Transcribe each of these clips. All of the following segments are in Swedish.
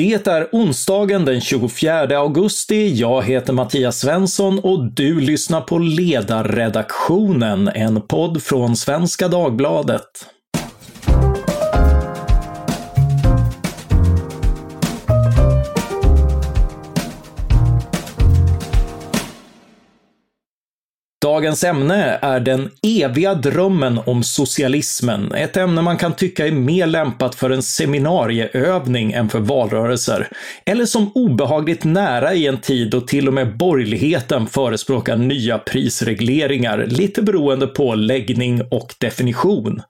Det är onsdagen den 24 augusti. Jag heter Mattias Svensson och du lyssnar på Ledarredaktionen, en podd från Svenska Dagbladet. Dagens ämne är den eviga drömmen om socialismen. Ett ämne man kan tycka är mer lämpat för en seminarieövning än för valrörelser. Eller som obehagligt nära i en tid då till och med borgerligheten förespråkar nya prisregleringar, lite beroende på läggning och definition.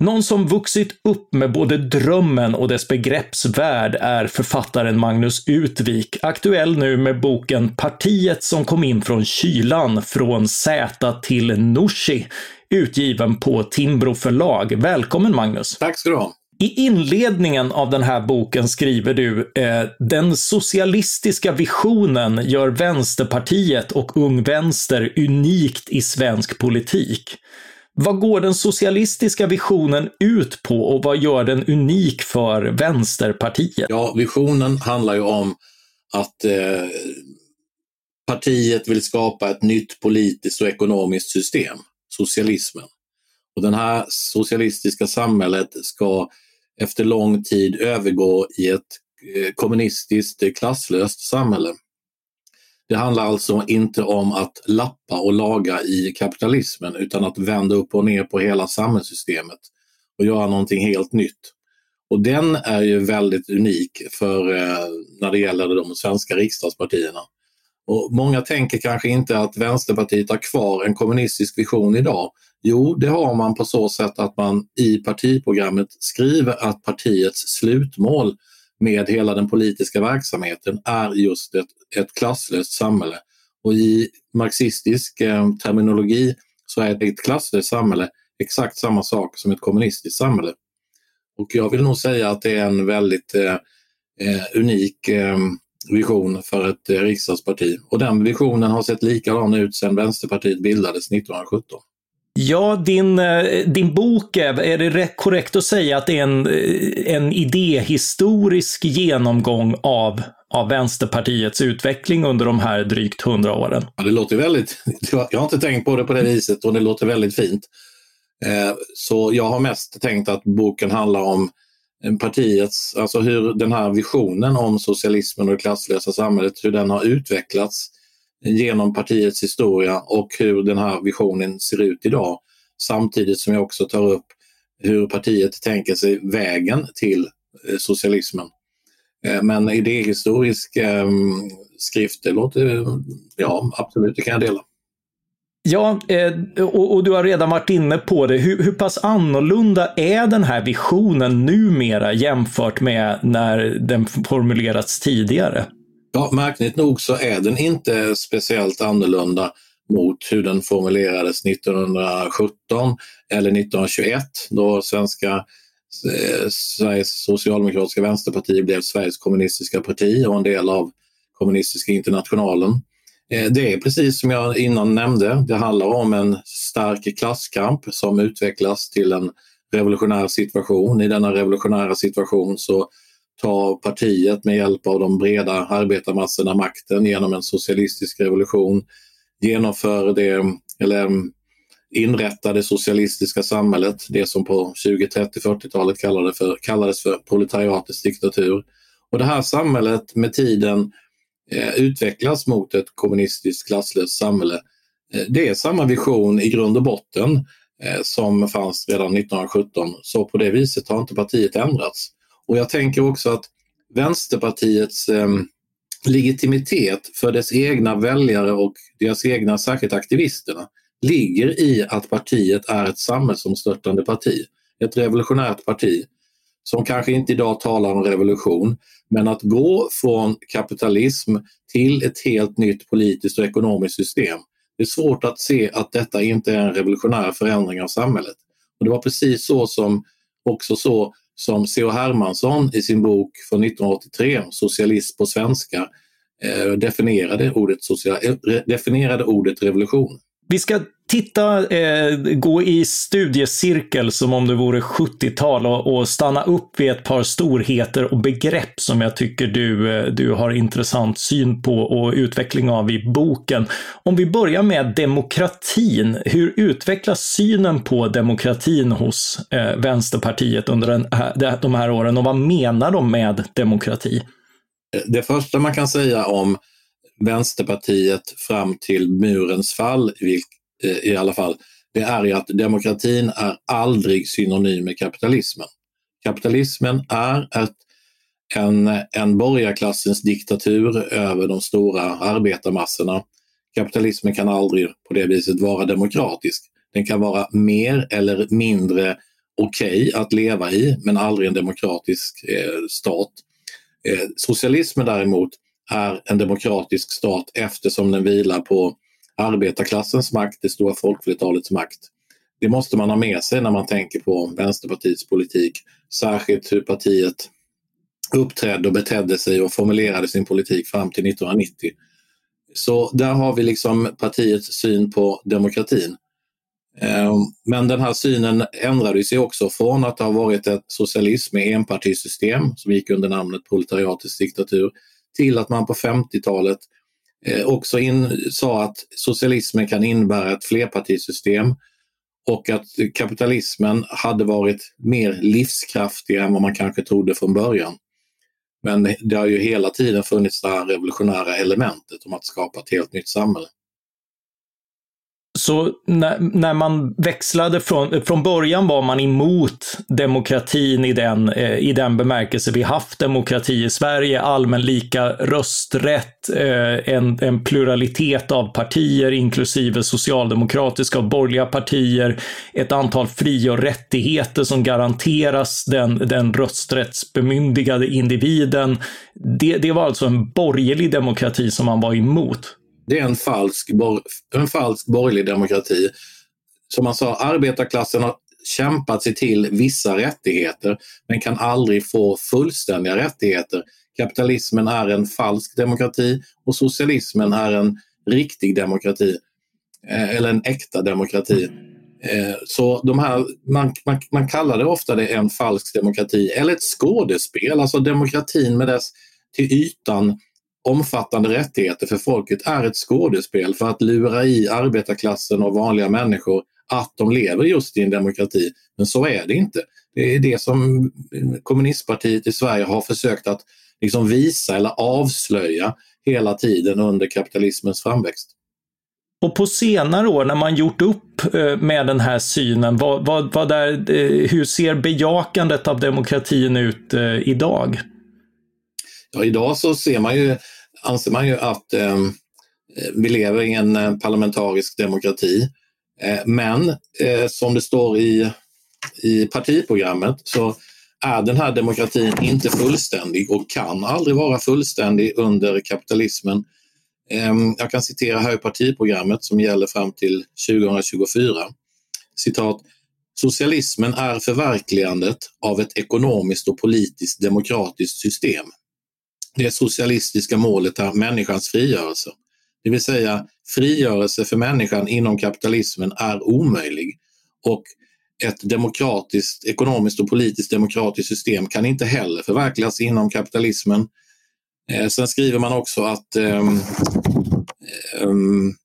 Någon som vuxit upp med både drömmen och dess begreppsvärld är författaren Magnus Utvik, aktuell nu med boken Partiet som kom in från kylan, från Z till Nooshi, utgiven på Timbro förlag. Välkommen Magnus! Tack ska du ha! I inledningen av den här boken skriver du eh, “Den socialistiska visionen gör Vänsterpartiet och Ung Vänster unikt i svensk politik”. Vad går den socialistiska visionen ut på och vad gör den unik för Vänsterpartiet? Ja, visionen handlar ju om att eh, partiet vill skapa ett nytt politiskt och ekonomiskt system, socialismen. Och det här socialistiska samhället ska efter lång tid övergå i ett eh, kommunistiskt eh, klasslöst samhälle. Det handlar alltså inte om att lappa och laga i kapitalismen utan att vända upp och ner på hela samhällssystemet och göra någonting helt nytt. Och den är ju väldigt unik för eh, när det gäller de svenska riksdagspartierna. Och många tänker kanske inte att Vänsterpartiet har kvar en kommunistisk vision idag. Jo, det har man på så sätt att man i partiprogrammet skriver att partiets slutmål med hela den politiska verksamheten är just ett, ett klasslöst samhälle. Och i marxistisk eh, terminologi så är ett klasslöst samhälle exakt samma sak som ett kommunistiskt samhälle. Och jag vill nog säga att det är en väldigt eh, eh unik eh, vision för ett eh, riksdagsparti. Och den visionen har sett likadan ut sedan Vänsterpartiet bildades 1917. Ja, din, eh, din bok, är, det korrekt att säga att det är en, eh, en idéhistorisk genomgång av, av Vänsterpartiets utveckling under de här drygt hundra åren? Ja, det låter väldigt, jag har inte tänkt på det på det viset och det låter väldigt fint. Eh, så jag har mest tänkt att boken handlar om partiets, alltså hur den här visionen om socialismen och det klasslösa samhället, hur den har utvecklats genom partiets historia och hur den här visionen ser ut idag. Samtidigt som jag också tar upp hur partiet tänker sig vägen till eh, socialismen. Eh, men idéhistorisk ehm, skrift, det låter, eh, ja absolut, det kan jag dela. Ja, och, du har redan varit inne på det. Hur, hur pass annorlunda är den här visionen numera jämfört med när den formulerats tidigare? Ja, märkligt nog så är den inte speciellt annorlunda mot hur den formulerades 1917 eller 1921 då svenska eh, Sveriges socialdemokratiska vänsterparti blev Sveriges kommunistiska parti och en del av kommunistiska internationalen. Eh, det är precis som jag innan nämnde, det handlar om en stark klasskamp som utvecklas till en revolutionär situation. I denna revolutionära situation så ta partiet med hjälp av de breda arbetarmassorna makten genom en socialistisk revolution, genomför det, eller inrätta det socialistiska samhället, det som på 20, 30, 40-talet kallades för, kallades för proletariatets diktatur. Och det här samhället med tiden eh, utvecklas mot ett kommunistiskt klasslöst samhälle. Eh, det är samma vision i grund och botten eh, som fanns redan 1917, så på det viset har inte partiet ändrats. Och jag tänker också att Vänsterpartiets eh, legitimitet för dess egna väljare och deras egna, särskilt aktivisterna, ligger i att partiet är ett samhällsomstörtande parti. Ett revolutionärt parti som kanske inte idag talar om revolution, men att gå från kapitalism till ett helt nytt politiskt och ekonomiskt system. Det är svårt att se att detta inte är en revolutionär förändring av samhället. Och Det var precis så som också så som C.H. Hermansson i sin bok från 1983, Socialism på svenska, eh, definierade ordet, social, definierade ordet revolution. Vi ska titta, eh, gå i studiecirkel som om det vore 70-tal och, och, stanna upp vid ett par storheter och begrepp som jag tycker du, eh, du har intressant syn på och utveckling av i boken. Om vi börjar med demokratin. Hur utvecklas synen på demokratin hos eh, Vänsterpartiet under den de här åren och vad menar de med demokrati? Det första man kan säga om Vänsterpartiet fram till murens fall, eh, i alla fall, det är ju att demokratin är aldrig synonym med kapitalismen. Kapitalismen är ett, en, en borgarklassens diktatur över de stora arbetarmassorna. Kapitalismen kan aldrig på det viset vara demokratisk. Den kan vara mer eller mindre okej okay att leva i, men aldrig en demokratisk eh, stat. Eh, socialismen däremot är en demokratisk stat eftersom den vilar på arbetarklassens makt, det stora folkflertalets makt. Det måste man ha med sig när man tänker på Vänsterpartiets politik. Särskilt hur partiet uppträdde och betedde sig och formulerade sin politik fram till 1990. Så där har vi liksom partiets syn på demokratin. Ehm, men den här synen ändrade sig också från att ha varit ett socialism med enpartisystem som gick under namnet proletariatets diktatur till att man på 50-talet eh, också in, sa att socialismen kan innebära ett flerpartisystem och att kapitalismen hade varit mer livskraftig än vad man kanske trodde från början. Men det har ju hela tiden funnits det här revolutionära elementet om att skapa ett helt nytt samhälle. Så när, när, man växlade från, från början var man emot demokratin i den, eh, i den bemärkelse vi haft demokrati i Sverige, allmän lika rösträtt, eh, en, en pluralitet av partier, inklusive socialdemokratiska och borgerliga partier, ett antal fri och rättigheter som garanteras den, den rösträttsbemyndigade individen. Det, det var alltså en borgerlig demokrati som man var emot. Det är en falsk, en falsk borgerlig demokrati. Som alltså man sa, arbetarklassen har kämpat sig till vissa rättigheter men kan aldrig få fullständiga rättigheter. Kapitalismen är en falsk demokrati och socialismen är en riktig demokrati. Eh, eller en äkta demokrati. Eh, så de här, man, man, man kallar det ofta det en falsk demokrati eller ett skådespel, alltså demokratin med dess till ytan omfattande rättigheter för folket är ett skådespel för att lura i arbetarklassen och vanliga människor att de lever just i en demokrati. Men så är det inte. Det är det som kommunistpartiet i Sverige har försökt att liksom visa eller avslöja hela tiden under kapitalismens framväxt. Och på senare år när man gjort upp eh, med den här synen, vad, vad, vad där, eh, hur ser bejakandet av demokratin ut eh, idag? Ja, idag så ser man ju, anser man ju att ehm, eh, vi lever i en eh, parlamentarisk demokrati. Eh, men eh, som det står i, i partiprogrammet så är den här demokratin inte fullständig och kan aldrig vara fullständig under kapitalismen. Ehm, jag kan citera här i partiprogrammet som gäller fram till 2024. Citat. Socialismen är förverkligandet av ett ekonomiskt och politiskt demokratiskt system det socialistiska målet är människans frigörelse. Det vill säga frigörelse för människan inom kapitalismen är omöjlig och ett demokratiskt, ekonomiskt och politiskt demokratiskt system kan inte heller förverkligas inom kapitalismen. Eh, sen skriver man också att um, um,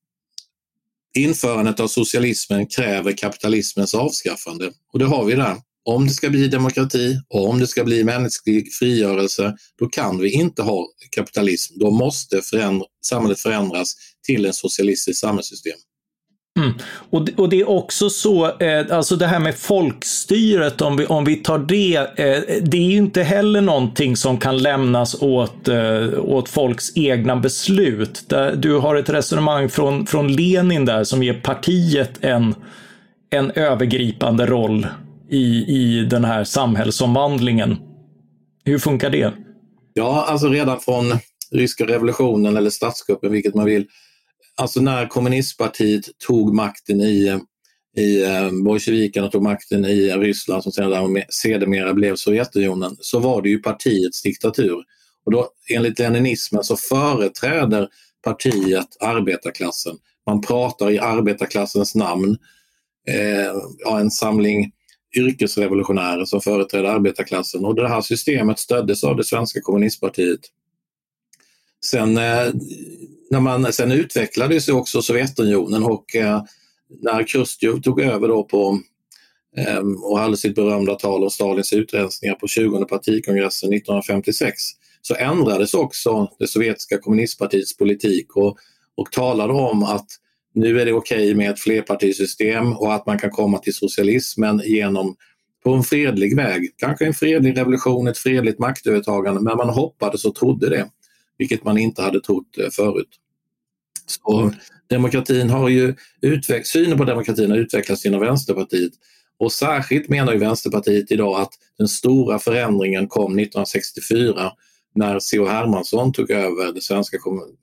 införandet av socialismen kräver kapitalismens avskaffande och det har vi där. Om det ska bli demokrati och om det ska bli mänsklig frigörelse, då kan vi inte ha kapitalism. Då måste förändra, samhället förändras till ett socialistiskt samhällssystem. Mm. Och, det, och, det är också så, eh, alltså det här med folkstyret, om vi, om vi tar det, eh, det är ju inte heller någonting som kan lämnas åt, eh, åt folks egna beslut. Där, du har ett resonemang från, från Lenin där som ger partiet en, en övergripande roll i, i den här samhällsomvandlingen. Hur funkar det? Ja, alltså redan från ryska revolutionen eller statskuppen, vilket man vill. Alltså när kommunistpartiet tog makten i, i eh, bolsjevikerna tog makten i Ryssland som sedan sedermera blev Sovjetunionen, så var det ju partiets diktatur. Och då, enligt leninismen så företräder partiet arbetarklassen. Man pratar i arbetarklassens namn. Eh, ja, en samling yrkesrevolutionärer som företrädde arbetarklassen och det här systemet stöddes av det svenska kommunistpartiet. Sen, eh, när man, sen utvecklades också Sovjetunionen och eh, när Chrusjtjov tog över då på eh, och hade sitt berömda tal om Stalins utrensningar på 20 partikongressen 1956 så ändrades också det sovjetiska kommunistpartiets politik och, och talade om att nu är det okej okay med ett flerpartisystem och att man kan komma till socialismen genom på en fredlig väg. Kanske en fredlig revolution, ett fredligt maktövertagande, men man hoppades och trodde det, vilket man inte hade trott eh, förut. Så demokratin har ju utveck- synen på demokratin har utvecklats inom Vänsterpartiet och särskilt menar ju Vänsterpartiet idag att den stora förändringen kom 1964 när C.H. Hermansson tog över det svenska,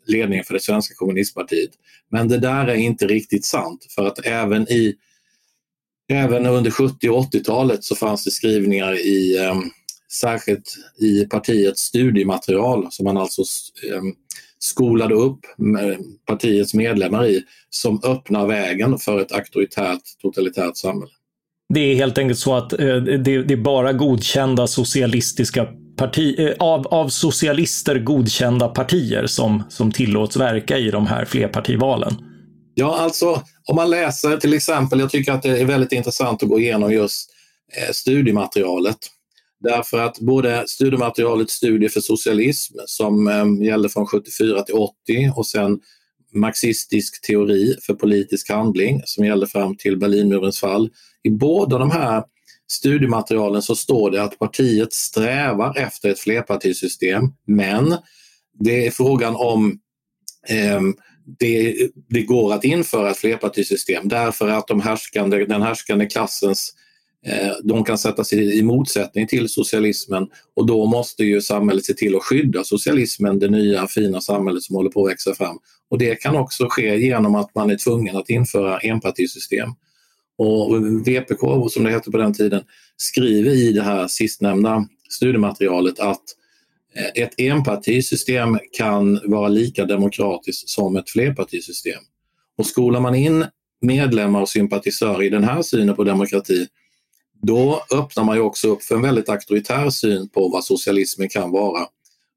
ledningen för det svenska kommunistpartiet. Men det där är inte riktigt sant för att även, i, även under 70 och 80-talet så fanns det skrivningar i eh, särskilt i partiets studiematerial som man alltså eh, skolade upp partiets medlemmar i som öppnar vägen för ett auktoritärt totalitärt samhälle. Det är helt enkelt så att eh, det, det, är bara godkända socialistiska parti, eh, av, av socialister godkända partier som, som tillåts verka i de här flerpartivalen. Ja, alltså om man läser till exempel, jag tycker att det är väldigt intressant att gå igenom just eh, studiematerialet. Därför att både studiematerialet Studier för socialism som eh, gällde från 74 till 80 och sen marxistisk teori för politisk handling som gällde fram till Berlinmurens fall. I båda de här studiematerialen så står det att partiet strävar efter ett flerpartisystem men det är frågan om eh, det, det, går att införa ett flerpartisystem därför att de härskande, den härskande klassens eh, de kan sätta sig i motsättning till socialismen och då måste ju samhället se till att skydda socialismen, det nya fina samhället som håller på att växa fram. Och det kan också ske genom att man är tvungen att införa enpartisystem. Och VPK, som det hette på den tiden, skriver i det här sistnämnda studiematerialet att eh, ett enpartisystem kan vara lika demokratiskt som ett flerpartisystem. Och skolar man in medlemmar och sympatisörer i den här synen på demokrati, då öppnar man ju också upp för en väldigt auktoritär syn på vad socialismen kan vara.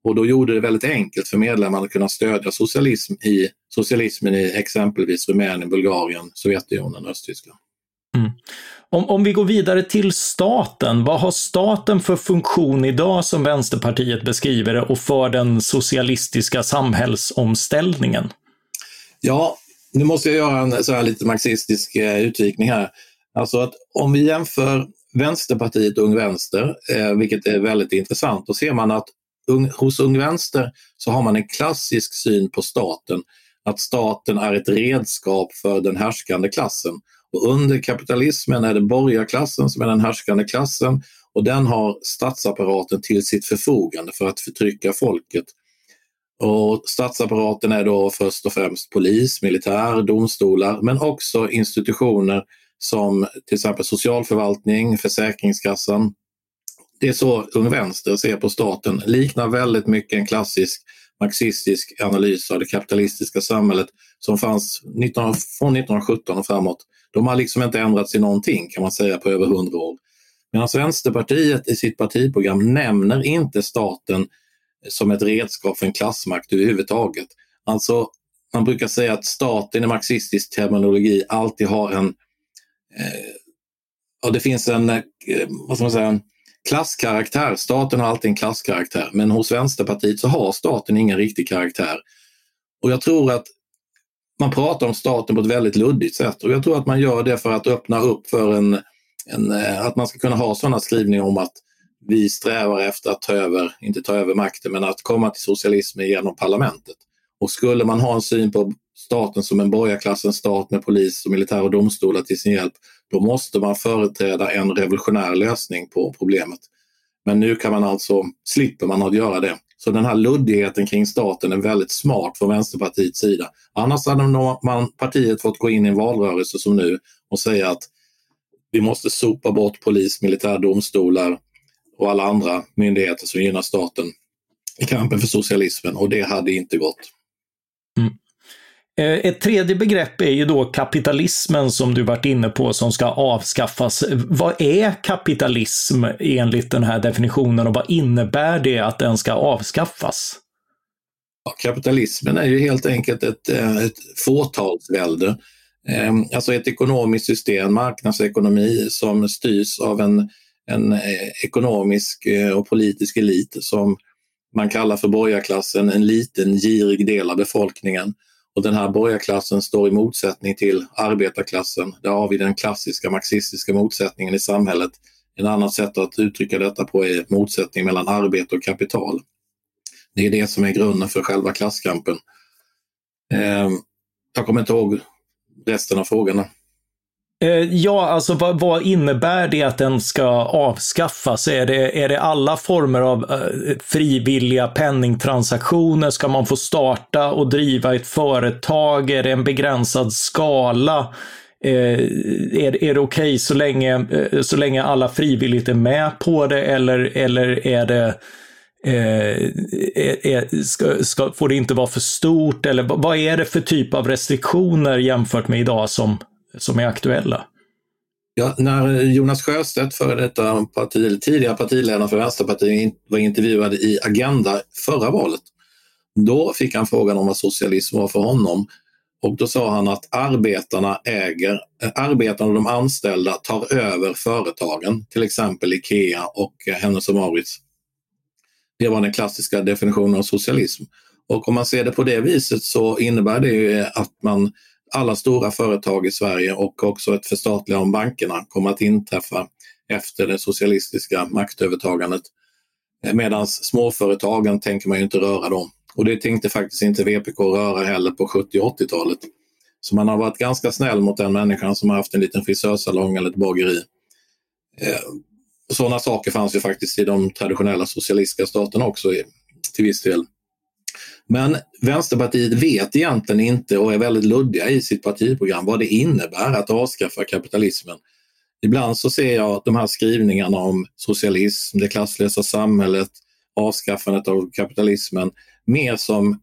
Och då gjorde det väldigt enkelt för medlemmarna att kunna stödja socialism i, socialismen i exempelvis Rumänien, Bulgarien, Sovjetunionen och Östtyskland. Mm. Om, om vi går vidare till staten, vad har staten för funktion idag som Vänsterpartiet beskriver det och för den socialistiska samhällsomställningen? Ja, nu måste jag göra en så här lite marxistisk eh, utvikning här. Alltså att om vi jämför Vänsterpartiet och Ung Vänster, eh, vilket är väldigt intressant, då ser man att un, hos Ung Vänster så har man en klassisk syn på staten, att staten är ett redskap för den härskande klassen och under kapitalismen är det borgarklassen som är den härskande klassen och den har statsapparaten till sitt förfogande för att förtrycka folket. Och statsapparaten är då först och främst polis, militär, domstolar men också institutioner som till exempel socialförvaltning, Försäkringskassan. Det är så Ung Vänster ser på staten, liknar väldigt mycket en klassisk marxistisk analys av det kapitalistiska samhället som fanns 19, från 1917 och framåt. De har liksom inte ändrats i någonting kan man säga på över hundra år. Medan Vänsterpartiet i sitt partiprogram nämner inte staten som ett redskap för en klassmakt överhuvudtaget. Alltså, man brukar säga att staten i marxistisk terminologi alltid har en, eh, ja, det finns en, eh, vad ska man säga, en klasskaraktär. Staten har alltid en klasskaraktär, men hos Vänsterpartiet så har staten ingen riktig karaktär. Och jag tror att man pratar om staten på ett väldigt luddigt sätt och jag tror att man gör det för att öppna upp för en, en eh, att man ska kunna ha sådana skrivningar om att vi strävar efter att ta över, inte ta över makten, men att komma till socialismen genom parlamentet. Och skulle man ha en syn på staten som en borgarklassens stat med polis och militär och domstolar till sin hjälp, då måste man företräda en revolutionär lösning på problemet. Men nu kan man alltså, slipper man att göra det. Så den här luddigheten kring staten är väldigt smart från Vänsterpartiets sida. Annars hade man partiet fått gå in i en valrörelse som nu och säga att vi måste sopa bort polis, militär, domstolar och alla andra myndigheter som gynnar staten i kampen för socialismen och det hade inte gått. Mm. Eh, ett tredje begrepp är ju då kapitalismen som du varit inne på som ska avskaffas. Vad är kapitalism enligt den här definitionen och vad innebär det att den ska avskaffas? Ja, kapitalismen är ju helt enkelt ett, eh, ett fåtalsvälde. Eh, alltså ett ekonomiskt system, marknadsekonomi, som styrs av en, en ekonomisk och politisk elit som man kallar för borgarklassen, en liten girig del av befolkningen och den här borgarklassen står i motsättning till arbetarklassen. Där har vi den klassiska marxistiska motsättningen i samhället. En annat sätt att uttrycka detta på är motsättning mellan arbete och kapital. Det är det som är grunden för själva klasskampen. Eh, jag kommer inte ihåg resten av frågorna. Eh, ja, alltså vad, vad, innebär det att den ska avskaffas? Är det, är det alla former av eh, frivilliga penningtransaktioner? Ska man få starta och driva ett företag? Är det en begränsad skala? Eh, är, är det okej okay så, länge, eh, så länge alla frivilligt är med på det eller, eller är det är, är, ska, ska, får det inte vara för stort? Eller vad är det för typ av restriktioner jämfört med idag som, som är aktuella? Ja, när Jonas Sjöstedt, före detta parti, tidigare partiledare för Vänsterpartiet, var intervjuad i Agenda förra valet, då fick han frågan om vad socialism var för honom. Och då sa han att arbetarna äger, eh, arbetarna och de anställda tar över företagen, till exempel Ikea och eh, Hennes och Mauritz. Det var den klassiska definitionen av socialism. Och om man ser det på det viset så innebär det ju att man alla stora företag i Sverige och också ett förstatligande av bankerna kommer att inträffa efter det socialistiska maktövertagandet. Medan småföretagen tänker man ju inte röra dem. Och det tänkte faktiskt inte VPK röra heller på 70 och 80-talet. Så man har varit ganska snäll mot den människan som har haft en liten frisörsalong eller ett bageri. Eh, sådana saker fanns ju faktiskt i de traditionella socialistiska staterna också till viss del. Men Vänsterpartiet vet egentligen inte och är väldigt luddiga i sitt partiprogram vad det innebär att avskaffa kapitalismen. Ibland så ser jag de här skrivningarna om socialism, det klasslösa samhället, avskaffandet av kapitalismen mer som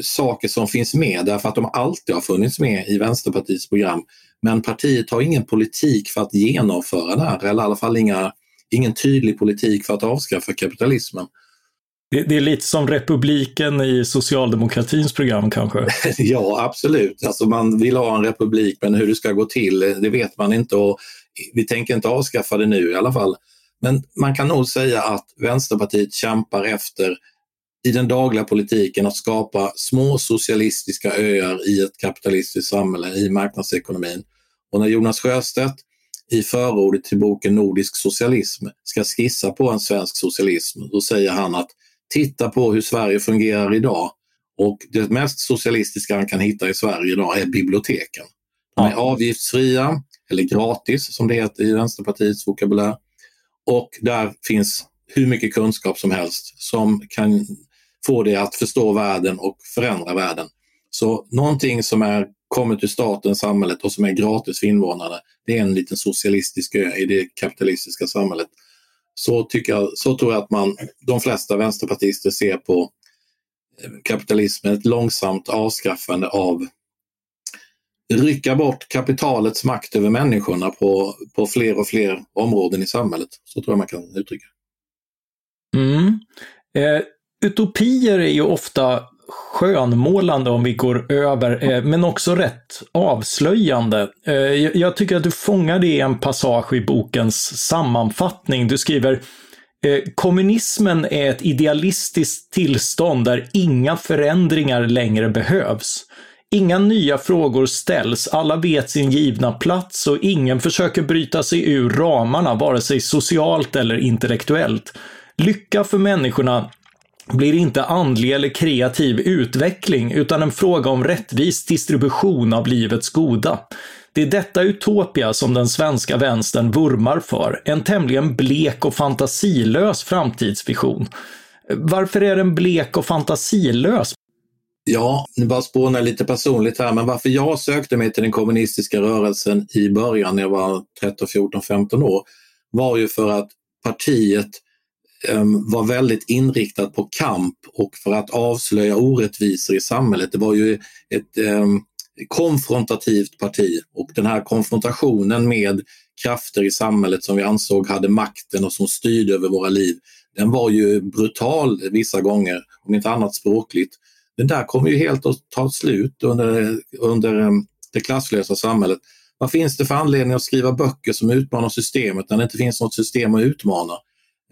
saker som finns med därför att de alltid har funnits med i Vänsterpartiets program. Men partiet har ingen politik för att genomföra det här, eller i alla fall inga, ingen tydlig politik för att avskaffa kapitalismen. Det, det, är lite som republiken i socialdemokratins program kanske? ja, absolut. Alltså man vill ha en republik, men hur det ska gå till, det vet man inte och vi tänker inte avskaffa det nu i alla fall. Men man kan nog säga att Vänsterpartiet kämpar efter i den dagliga politiken att skapa små socialistiska öar i ett kapitalistiskt samhälle, i marknadsekonomin. Och när Jonas Sjöstedt i förordet till boken Nordisk socialism ska skissa på en svensk socialism, då säger han att titta på hur Sverige fungerar idag och det mest socialistiska han kan hitta i Sverige idag är biblioteken. De är avgiftsfria, eller gratis som det heter i Vänsterpartiets vokabulär. Och där finns hur mycket kunskap som helst som kan få dig att förstå världen och förändra världen. Så någonting som är kommer till staten, samhället och som är gratis för invånarna, det är en liten socialistisk ö i det kapitalistiska samhället så, tycker jag, så tror jag att man, de flesta vänsterpartister ser på eh, kapitalismen ett långsamt avskaffande av rycka bort kapitalets makt över människorna på, på fler och fler områden i samhället. Så tror jag man kan uttrycka. Mm. Eh, utopier är ju ofta skönmålande om vi går över, eh, men också rätt avslöjande. Eh, jag tycker att du fångar det i en passage i bokens sammanfattning. Du skriver eh, Kommunismen är ett idealistiskt tillstånd där inga förändringar längre behövs. Inga nya frågor ställs, alla vet sin givna plats och ingen försöker bryta sig ur ramarna, vare sig socialt eller intellektuellt. Lycka för människorna blir inte andlig eller kreativ utveckling utan en fråga om rättvis distribution av livets goda. Det är detta utopia som den svenska vänstern vurmar för, en tämligen blek och fantasilös framtidsvision. Varför är den blek och fantasilös? Ja, nu bara spåna lite personligt här, men varför jag sökte mig till den kommunistiska rörelsen i början när jag var 13, 14, 15 år var ju för att partiet Ehm, var väldigt inriktad på kamp och för att avslöja orättvisor i samhället. Det var ju ett, ehm, konfrontativt parti och den här konfrontationen med krafter i samhället som vi ansåg hade makten och som styrde över våra liv, den var ju brutal vissa gånger, om inte annat språkligt. Den där kommer ju helt att ta slut under, under ehm, det klasslösa samhället. Vad finns det för anledning att skriva böcker som utmanar systemet när det inte finns något system att utmana?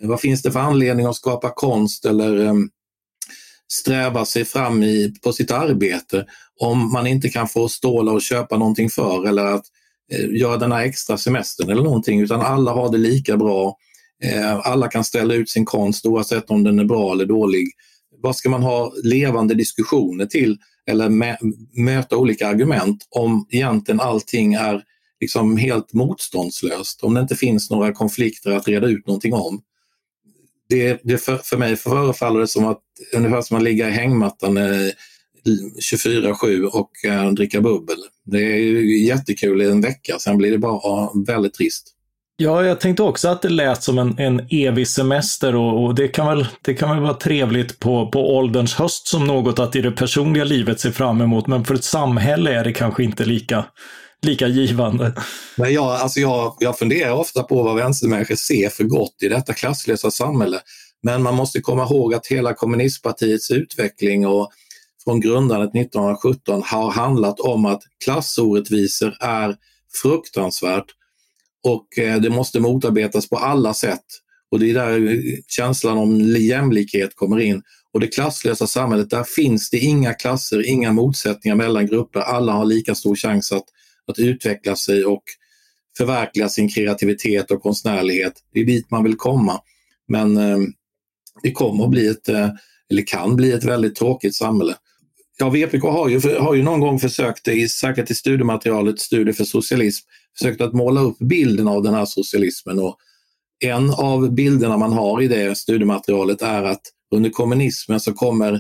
Vad finns det för anledning att skapa konst eller eh, sträva sig fram i, på sitt arbete om man inte kan få ståla och köpa någonting för eller att eh, göra den här extra semestern eller någonting utan alla har det lika bra. Eh, alla kan ställa ut sin konst oavsett om den är bra eller dålig. Vad ska man ha levande diskussioner till eller möta olika argument om egentligen allting är liksom helt motståndslöst, om det inte finns några konflikter att reda ut någonting om det, det för, för mig förefaller det som att ungefär som att ligga i hängmattan 24-7 och äh, dricka bubbel. Det är ju jättekul i en vecka, sen blir det bara väldigt trist. Ja, jag tänkte också att det lät som en, en evig semester och, och, det, kan väl, det kan väl vara trevligt på, på ålderns höst som något att i det personliga livet se fram emot, men för ett samhälle är det kanske inte lika lika givande. Men jag, alltså jag, jag funderar ofta på vad vänstermänniskor ser för gott i detta klasslösa samhälle. Men man måste komma ihåg att hela kommunistpartiets utveckling och från grundandet 1917 har handlat om att klassorättvisor är fruktansvärt och eh, det måste motarbetas på alla sätt. Och det är där känslan om jämlikhet kommer in. Och det klasslösa samhället, där finns det inga klasser, inga motsättningar mellan grupper. Alla har lika stor chans att att utveckla sig och förverkliga sin kreativitet och konstnärlighet. Det är dit man vill komma. Men eh, det kommer att bli ett, eh, eller kan bli ett väldigt tråkigt samhälle. Ja, VPK har ju, har ju någon gång försökt, i, säkert i studiematerialet Studier för socialism, försökt att måla upp bilden av den här socialismen. Och en av bilderna man har i det studiematerialet är att under kommunismen så kommer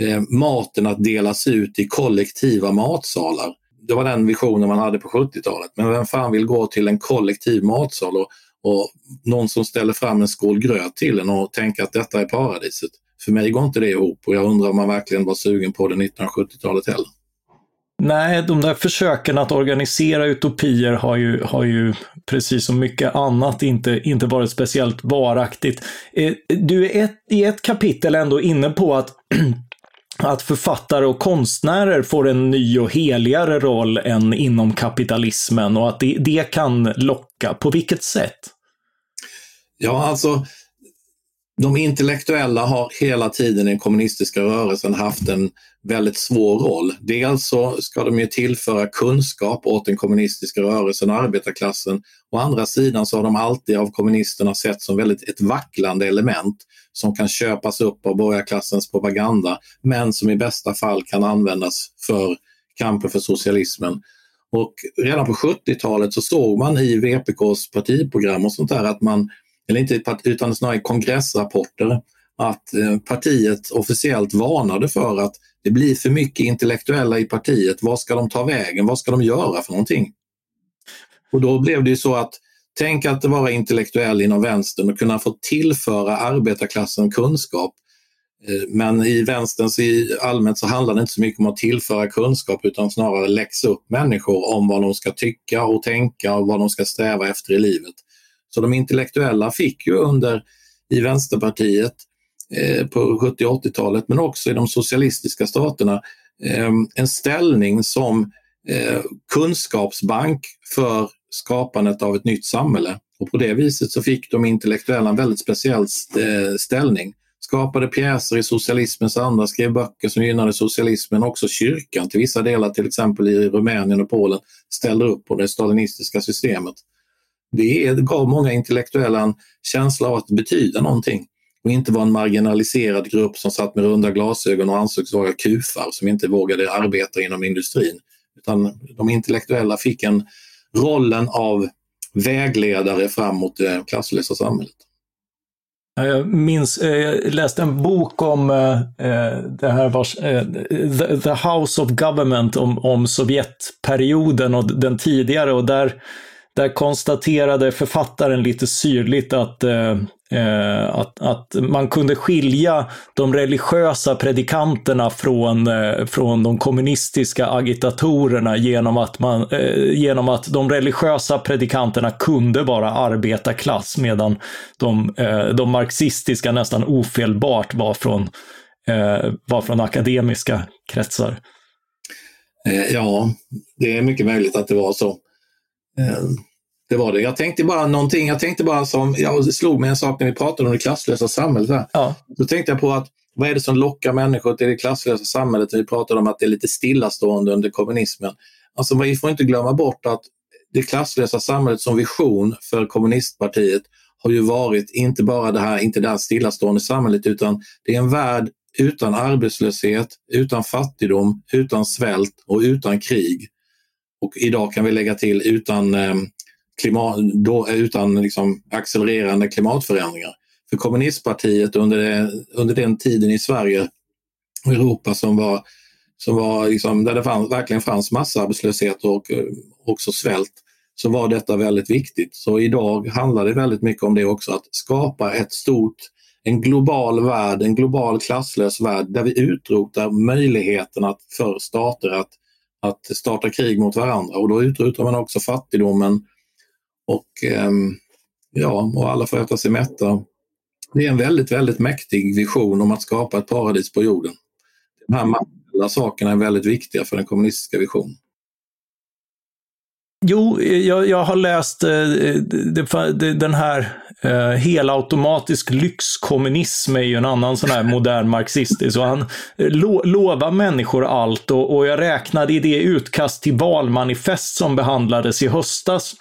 eh, maten att delas ut i kollektiva matsalar det var den visionen man hade på 70-talet. Men vem fan vill gå till en kollektiv matsal och, och någon som ställer fram en skål gröt till en och tänka att detta är paradiset? För mig går inte det ihop och jag undrar om man verkligen var sugen på det 1970-talet heller. Nej, de där försöken att organisera utopier har ju, har ju precis som mycket annat inte, inte varit speciellt varaktigt. Eh, du är ett, i ett kapitel ändå inne på att att författare och konstnärer får en ny och heligare roll än inom kapitalismen och att det, det kan locka. På vilket sätt? Ja, alltså de intellektuella har hela tiden i den kommunistiska rörelsen haft en väldigt svår roll. Dels så ska de ju tillföra kunskap åt den kommunistiska rörelsen och arbetarklassen. Å andra sidan så har de alltid av kommunisterna sett som väldigt ett vacklande element som kan köpas upp av borgarklassens propaganda men som i bästa fall kan användas för kampen för socialismen. Och redan på 70-talet så såg man i VPKs partiprogram och sånt där att man, eller inte utan snarare kongressrapporter, att eh, partiet officiellt varnade för att det blir för mycket intellektuella i partiet. Vad ska de ta vägen? Vad ska de göra för någonting? Och då blev det ju så att Tänk att vara intellektuell inom vänstern och kunna få tillföra arbetarklassen kunskap. Eh, men i vänsterns i allmänt så handlar det inte så mycket om att tillföra kunskap utan snarare läxa upp människor om vad de ska tycka och tänka och vad de ska sträva efter i livet. Så de intellektuella fick ju under i Vänsterpartiet eh, på 70 80-talet men också i de socialistiska staterna eh, en ställning som Eh, kunskapsbank för skapandet av ett nytt samhälle. Och på det viset så fick de intellektuella en väldigt speciell eh, ställning. Skapade pjäser i socialismens anda, skrev böcker som gynnade socialismen. Också kyrkan till vissa delar, till exempel i Rumänien och Polen, ställde upp på det stalinistiska systemet. Det gav många intellektuella en känsla av att betyda någonting och inte vara en marginaliserad grupp som satt med runda glasögon och ansågs vara kufar som inte vågade arbeta inom industrin. Utan de intellektuella fick en rollen av vägledare fram mot det klasslösa samhället. Jag minns, eh, jag läste en bok om eh, eh det här vars, eh, The House of Government om, om Sovjetperioden och den tidigare och där där konstaterade författaren lite syrligt att eh, eh, att, att man kunde skilja de religiösa predikanterna från, eh, från de kommunistiska agitatorerna genom att, man, eh, genom att de religiösa predikanterna kunde vara arbetarklass medan de, eh, de marxistiska nästan ofelbart var från, eh, var från akademiska kretsar. Eh, ja, det är mycket möjligt att det var så. Det var det. Jag tänkte bara någonting, jag tänkte bara som, jag slog mig en sak när vi pratade om det klasslösa samhället. Ja. Då tänkte jag på att vad är det som lockar människor till det klasslösa samhället? Vi pratade om att det är lite stillastående under kommunismen. Alltså vi får inte glömma bort att det klasslösa samhället som vision för kommunistpartiet har ju varit inte bara det här, inte det här stillastående samhället utan det är en värld utan arbetslöshet, utan fattigdom, utan svält och utan krig. Och idag kan vi lägga till utan eh, klimat, då, eh, utan liksom accelererande klimatförändringar. För kommunistpartiet under, det, under den tiden i Sverige och Europa som var, som var liksom, där det fann, verkligen fanns massarbetslöshet och eh, också svält, så var detta väldigt viktigt. Så idag handlar det väldigt mycket om det också, att skapa ett stort, en global värld, en global klasslös värld där vi utrotar möjligheten för stater att, att starta krig mot varandra och då utrotar man också fattigdomen, och, ehm, ja, och alla får äta sig mätta. Det är en väldigt, väldigt mäktig vision om att skapa ett paradis på jorden. De här materiella sakerna är väldigt viktiga för den kommunistiska visionen. Jo, jag, jag har läst eh, den här eh, helautomatisk lyxkommunism är ju en annan sån här modern marxistisk. Och han eh, lo, lovar människor allt och, och jag räknade i det utkast till valmanifest som behandlades i höstas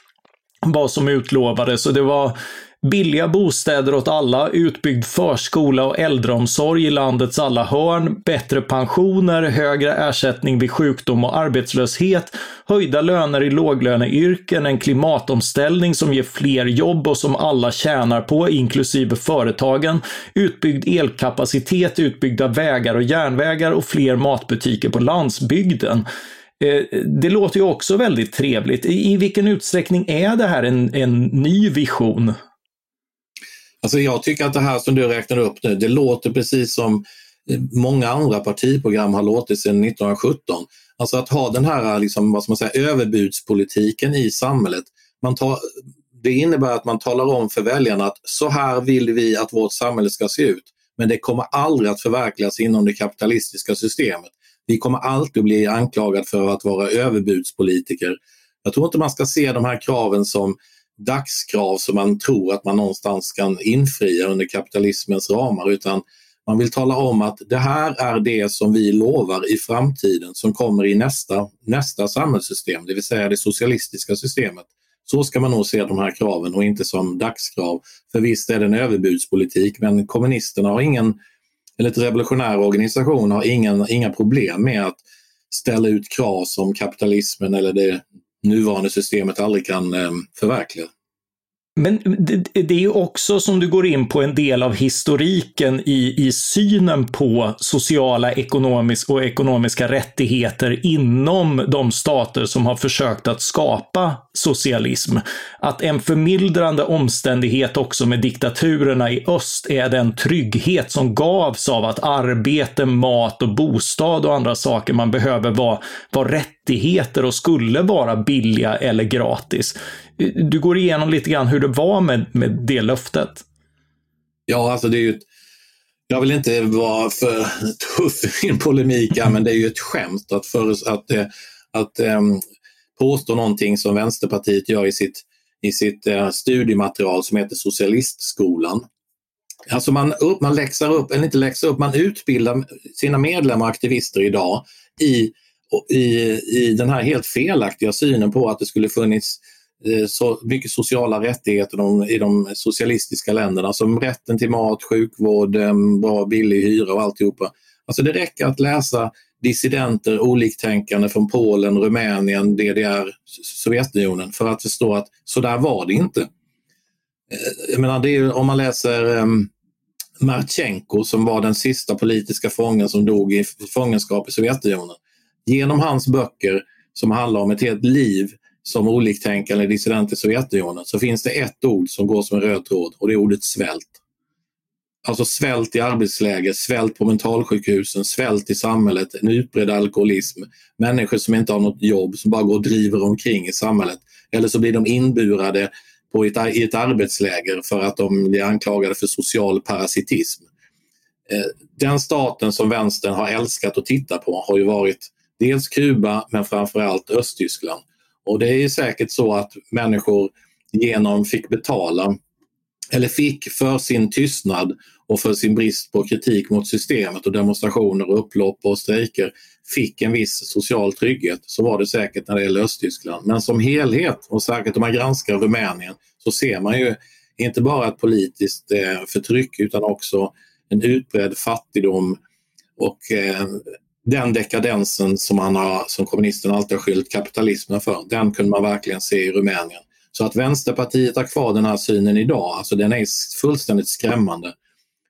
vad som utlovades och det var billiga bostäder åt alla, utbyggd förskola och äldreomsorg i landets alla hörn, bättre pensioner, högre ersättning vid sjukdom och arbetslöshet, höjda löner i låglöneyrken, en klimatomställning som ger fler jobb och som alla tjänar på, inklusive företagen, utbyggd elkapacitet, utbyggda vägar och järnvägar och fler matbutiker på landsbygden. Eh, det låter ju också väldigt trevligt. I vilken utsträckning är det här en, en ny vision? Alltså jag tycker att det här som du räknar upp nu, det låter precis som många andra partiprogram har låtit sedan 1917. Alltså att ha den här liksom, vad ska man säga, överbudspolitiken i samhället. Man tar, det innebär att man talar om för väljarna att så här vill vi att vårt samhälle ska se ut. Men det kommer aldrig att förverkligas inom det kapitalistiska systemet. Vi kommer alltid bli anklagade för att vara överbudspolitiker. Jag tror inte man ska se de här kraven som dagskrav som man tror att man någonstans kan infria under kapitalismens ramar utan man vill tala om att det här är det som vi lovar i framtiden som kommer i nästa, nästa samhällssystem, det vill säga det socialistiska systemet. Så ska man nog se de här kraven och inte som dagskrav. För visst är det en överbudspolitik men kommunisterna har ingen eller ett revolutionär organisation har ingen, inga problem med att ställa ut krav som kapitalismen eller det nuvarande systemet aldrig kan eh, förverkliga. Men det, är ju också som du går in på en del av historiken i, i synen på sociala ekonomisk och ekonomiska rättigheter inom de stater som har försökt att skapa socialism. Att en förmildrande omständighet också med diktaturerna i öst är den trygghet som gavs av att arbete, mat och bostad och andra saker man behöver var, var rättigheter och skulle vara billiga eller gratis du går igenom lite grann hur det var med, med det löftet. Ja, alltså det är ju ett, jag vill inte vara för tuff i en polemik, men det är ju ett skämt att, för, att, eh, att, att um, påstå någonting som Vänsterpartiet gör i sitt, i sitt uh, studiematerial som heter Socialistskolan. Alltså man, upp, man läxar upp, eller inte läxar upp, man utbildar sina medlemmar och aktivister idag i, i, i den här helt felaktiga synen på att det skulle funnits eh, så mycket sociala rättigheter i de socialistiska länderna som rätten till mat, sjukvård, bra billig hyra och alltihopa. Alltså det räcker att läsa dissidenter, oliktänkande från Polen, Rumänien, DDR, Sovjetunionen för att förstå att så där var det inte. Eh, jag menar, det är, om man läser um, Marchenko som var den sista politiska fången som dog i fångenskap i Sovjetunionen. Genom hans böcker som handlar om ett helt liv som oliktänkande dissident i Sovjetunionen så finns det ett ord som går som en röd tråd och det är ordet svält. Alltså svält i arbetsläger, svält på mentalsjukhusen, svält i samhället, en utbredd alkoholism, människor som inte har något jobb, som bara går och driver omkring i samhället. Eller så blir de inburade på ett, i ett arbetsläger för att de blir anklagade för social parasitism. Eh, den staten som vänstern har älskat att titta på har ju varit dels Kuba men framförallt Östtyskland. Och det är säkert så att människor genom fick betala eller fick för sin tystnad och för sin brist på kritik mot systemet och demonstrationer och upplopp och strejker fick en viss social trygghet. Så var det säkert när det gäller Östtyskland. Men som helhet och särskilt om man granskar Rumänien så ser man ju inte bara ett politiskt eh, förtryck utan också en utbredd fattigdom och eh, den dekadensen som, man har, som kommunisterna alltid har skyllt kapitalismen för, den kunde man verkligen se i Rumänien. Så att Vänsterpartiet har kvar den här synen idag, alltså den är fullständigt skrämmande.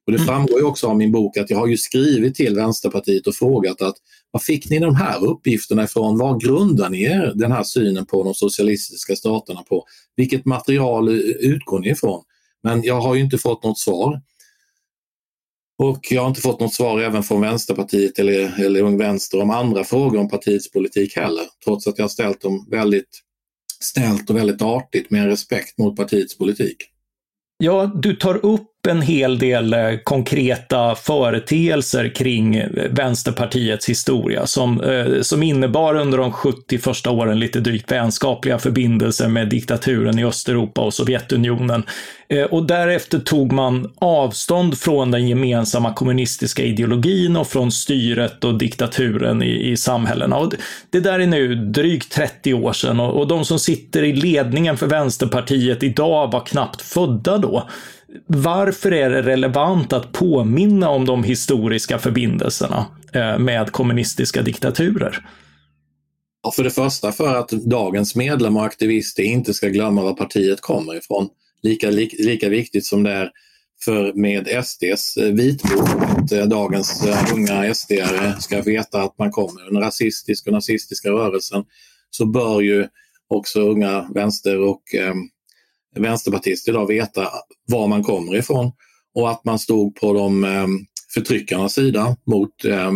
Och det mm. framgår ju också av min bok att jag har ju skrivit till Vänsterpartiet och frågat att var fick ni de här uppgifterna ifrån? Var grundar ni er den här synen på de socialistiska staterna på? Vilket material utgår ni ifrån? Men jag har ju inte fått något svar. Och jag har inte fått något svar även från Vänsterpartiet eller, eller Ung Vänster om andra frågor om partiets politik heller. Trots att jag har ställt dem väldigt snällt och väldigt artigt med respekt mot partiets politik. Ja, du tar upp en hel del eh, konkreta företeelser kring eh, Vänsterpartiets historia som, eh, som innebar under de 70 första åren lite drygt vänskapliga förbindelser med diktaturen i Östeuropa och Sovjetunionen. Och därefter tog man avstånd från den gemensamma kommunistiska ideologin och från styret och diktaturen i, i samhällena. Och det där är nu drygt 30 år sedan och, och de som sitter i ledningen för Vänsterpartiet idag var knappt födda då. Varför är det relevant att påminna om de historiska förbindelserna eh, med kommunistiska diktaturer? För det första för att dagens medlemmar och aktivister inte ska glömma var partiet kommer ifrån. Lika, lika, lika viktigt som det är för med SDs eh, vitbok att eh, dagens unga sd ska veta att man kommer ur den rasistiska och nazistiska rörelsen så bör ju också unga vänster och vänsterpartister idag veta var man kommer ifrån och att man stod på de eh, förtryckarnas sida mot eh,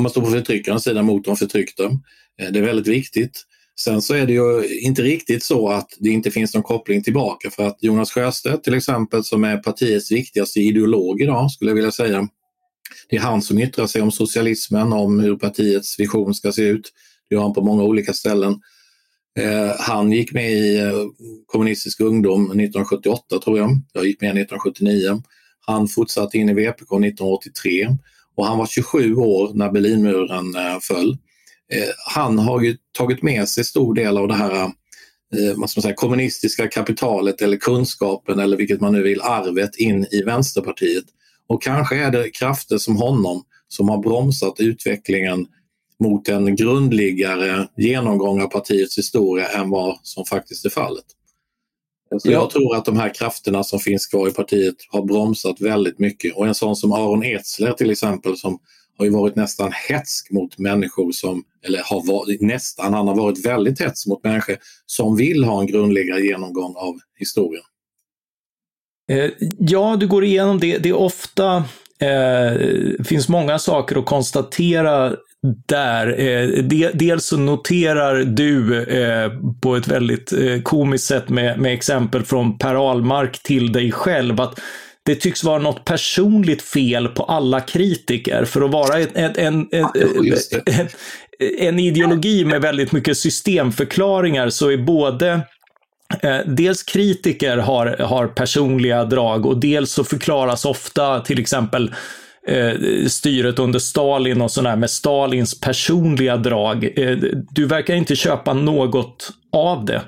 man står på förtryckarnas sida mot de förtryckta. Eh, det är väldigt viktigt. Sen så är det ju inte riktigt så att det inte finns någon koppling tillbaka för att Jonas Sjöstedt till exempel som är partiets viktigaste ideolog idag skulle jag vilja säga. Det är han som yttrar sig om socialismen, om hur partiets vision ska se ut. Det gör han på många olika ställen. Eh, han gick med i eh, kommunistisk ungdom 1978 tror jag. Jag gick med 1979. Han fortsatte in i VPK 1983 och han var 27 år när Berlinmuren eh, föll. Han har ju tagit med sig stor del av det här vad ska man säga, kommunistiska kapitalet eller kunskapen eller vilket man nu vill, arvet in i Vänsterpartiet. Och kanske är det krafter som honom som har bromsat utvecklingen mot en grundligare genomgång av partiets historia än vad som faktiskt är fallet. Så jag tror att de här krafterna som finns kvar i partiet har bromsat väldigt mycket och en sån som Aron Etzler till exempel som har ju varit nästan hetsk mot människor som, eller har varit nästan, han har varit väldigt hetsk mot människor som vill ha en grundligare genomgång av historien. Eh, ja, du går igenom det. Det är ofta eh, finns många saker att konstatera där. Eh, de, dels så noterar du eh, på ett väldigt eh, komiskt sätt med, med exempel från Per Ahlmark till dig själv att det tycks vara något personligt fel på alla kritiker. För att vara en, en, en, en, en ideologi med väldigt mycket systemförklaringar så är både dels kritiker har, har personliga drag och dels så förklaras ofta till exempel eh, styret under Stalin och sådär med Stalins personliga drag. Eh, du verkar inte köpa något av det.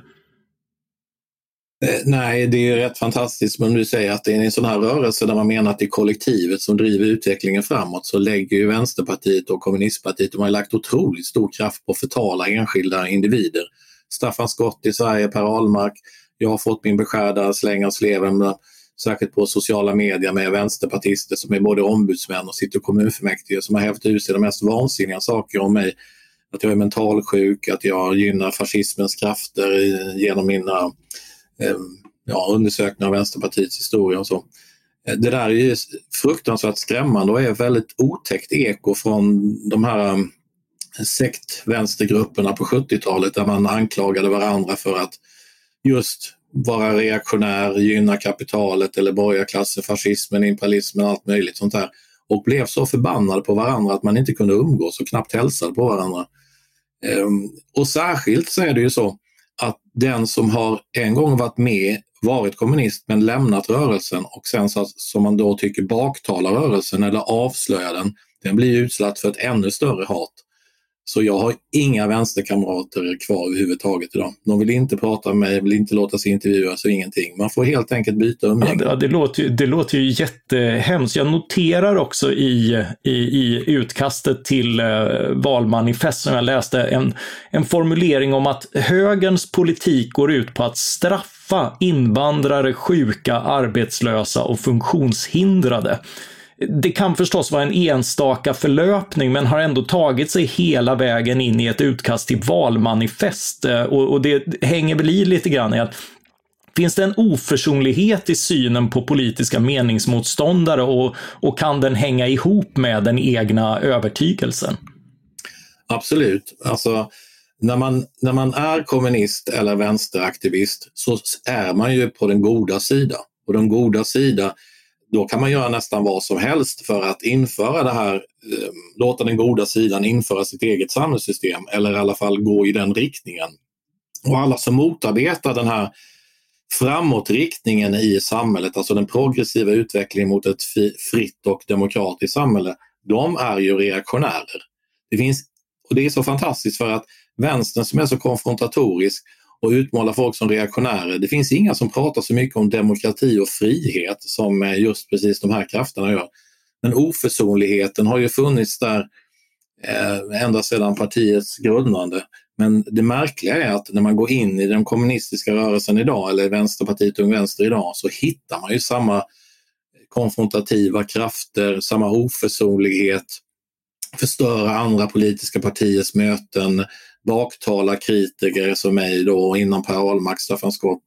Eh, nej, det är rätt fantastiskt men du säger att det är en sån här rörelse där man menar att det är kollektivet som driver utvecklingen framåt så lägger ju Vänsterpartiet och Kommunistpartiet, de har lagt otroligt stor kraft på att förtala enskilda individer. Staffan Skott i Sverige, Per Ahlmark, jag har fått min beskärda släng av sleven särskilt på sociala medier med vänsterpartister som är både ombudsmän och sitter i kommunfullmäktige som har hävt ur sig de mest vansinniga saker om mig. att jag är mentalsjuk, att jag gynnar fascismens krafter genom mina eh, ja, undersökningar av Vänsterpartiets historia och så. Det där är ju fruktansvärt skrämmande och är ett väldigt otäckt eko från de här eh, sektvänstergrupperna på 70-talet där man anklagade varandra för att just vara reaktionär, gynna kapitalet eller borgarklassen, fascismen, imperialismen, allt möjligt sånt där. Och blev så förbannade på varandra att man inte kunde umgås och knappt hälsade på varandra. Ehm, och särskilt så är det ju så att den som har en gång varit med, varit kommunist men lämnat rörelsen och sen så, som man då tycker baktalar rörelsen eller avslöjar den, den blir utsatt för ett ännu större hat. Så jag har inga vänsterkamrater kvar överhuvudtaget idag. De vill inte prata med mig, vill inte låta sig intervjuas och ingenting. Man får helt enkelt byta umgänge. Ja, det, låter ju, det låter ju jättehemskt. Jag noterar också i, i, i utkastet till eh, valmanifest som jag läste en, en formulering om att högerns politik går ut på att straffa invandrare, sjuka, arbetslösa och funktionshindrade det kan förstås vara en enstaka förlöpning, men har ändå tagit sig hela vägen in i ett utkast till valmanifest. Eh, och, och det hänger väl i lite grann i att Finns det en oförsonlighet i synen på politiska meningsmotståndare och, och kan den hänga ihop med den egna övertygelsen? Absolut. Alltså, när, man, när man är kommunist eller vänsteraktivist så är man ju på den goda sidan. Och den goda sidan då kan man göra nästan vad som helst för att införa det här, eh, låta den goda sidan införa sitt eget samhällssystem eller i alla fall gå i den riktningen. Och alla som motarbetar den här framåtriktningen i samhället, alltså den progressiva utvecklingen mot ett fritt och demokratiskt samhälle, de är ju reaktionärer. Det finns, och det är så fantastiskt för att vänstern som är så konfrontatorisk och utmåla folk som reaktionärer. Det finns inga som pratar så mycket om demokrati och frihet som eh, just precis de här krafterna gör. Men oförsonligheten har ju funnits där eh, ända sedan partiets grundande. Men det märkliga är att när man går in i den kommunistiska rörelsen idag eller Vänsterpartiet Ung Vänster idag så hittar man ju samma konfrontativa krafter, samma oförsonlighet, förstöra andra politiska partiers möten, baktala kritiker som mig då inom Per Ahlmark, Staffan Skott.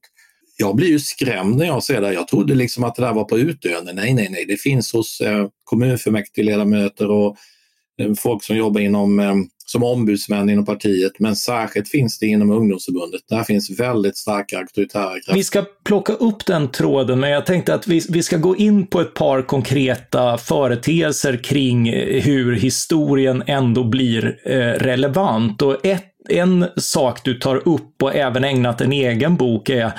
Jag blir ju skrämd när jag ser det. Jag trodde liksom att det där var på utdöende. Nej, nej, nej, det finns hos eh, kommunfullmäktigeledamöter och eh, folk som jobbar inom, eh, som ombudsmän inom partiet. Men särskilt finns det inom ungdomsförbundet. Där finns väldigt starka auktoritära krafter. Vi ska plocka upp den tråden, men jag tänkte att vi, vi ska gå in på ett par konkreta företeelser kring eh, hur historien ändå blir eh, relevant. Och ett en sak du tar upp och även ägnat en egen bok är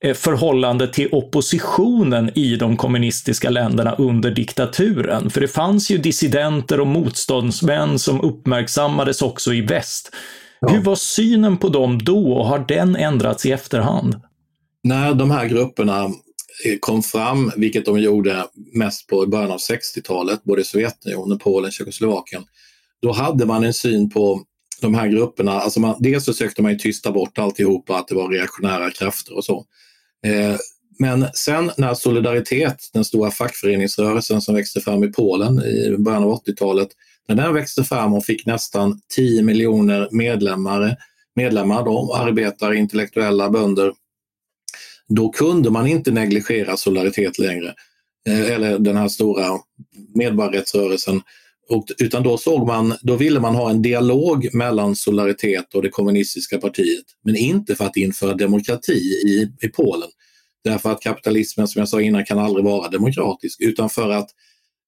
eh, förhållande till oppositionen i de kommunistiska länderna under diktaturen. För det fanns ju dissidenter och motståndsmän som uppmärksammades också i väst. Ja. Hur var synen på dem då och har den ändrats i efterhand? När de här grupperna eh, kom fram, vilket de gjorde mest på början av 60-talet, både i Sovjetunionen, Polen, Tjeckoslovakien, då hade man en syn på de här grupperna, alltså man, dels försökte man ju tysta bort alltihopa, att det var reaktionära krafter och så. Eh, men sen när Solidaritet, den stora fackföreningsrörelsen som växte fram i Polen i början av 80-talet, när den växte fram och fick nästan 10 miljoner medlemmar, medlemmar då, arbetare, intellektuella, bönder, då kunde man inte negligera Solidaritet längre. Eh, eller den här stora medborgarrättsrörelsen. Och, utan då såg man, då ville man ha en dialog mellan Solidaritet och det kommunistiska partiet, men inte för att införa demokrati i, i Polen. Därför att kapitalismen, som jag sa innan, kan aldrig vara demokratisk, utan för att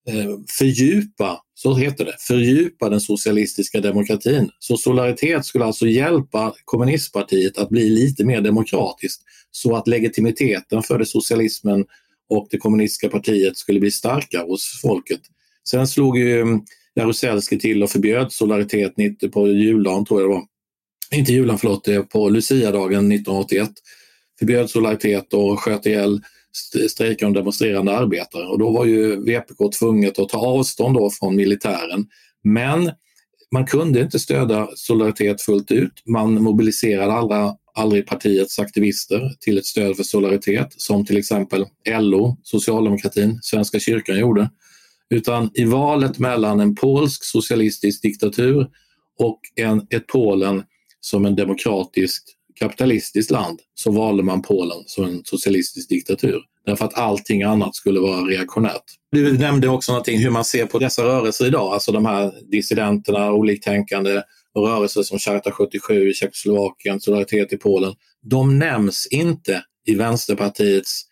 eh, fördjupa, så heter det, fördjupa den socialistiska demokratin. Så Solidaritet skulle alltså hjälpa kommunistpartiet att bli lite mer demokratiskt så att legitimiteten för det socialismen och det kommunistiska partiet skulle bli starkare hos folket. Sen slog ju mm, Jaruzelski till och förbjöd Solidaritet på juldagen, tror jag det var. Inte juldagen, förlåt, eh, på Luciadagen 1981. Förbjöd Solidaritet och sköt ihjäl strejkande och demonstrerande arbetare. Och då var ju VPK tvunget att ta avstånd då från militären. Men man kunde inte stödja Solidaritet fullt ut. Man mobiliserade alla, aldrig partiets aktivister till ett stöd för Solidaritet som till exempel LO, socialdemokratin, Svenska kyrkan gjorde. Utan i valet mellan en polsk socialistisk diktatur och en, ett Polen som en demokratiskt kapitalistiskt land så valde man Polen som en socialistisk diktatur. Därför att allting annat skulle vara reaktionärt. Du nämnde också någonting hur man ser på dessa rörelser idag, alltså de här dissidenterna, oliktänkande och rörelser som Charta 77 i Tjeckoslovakien, Solidaritet i Polen. De nämns inte i Vänsterpartiets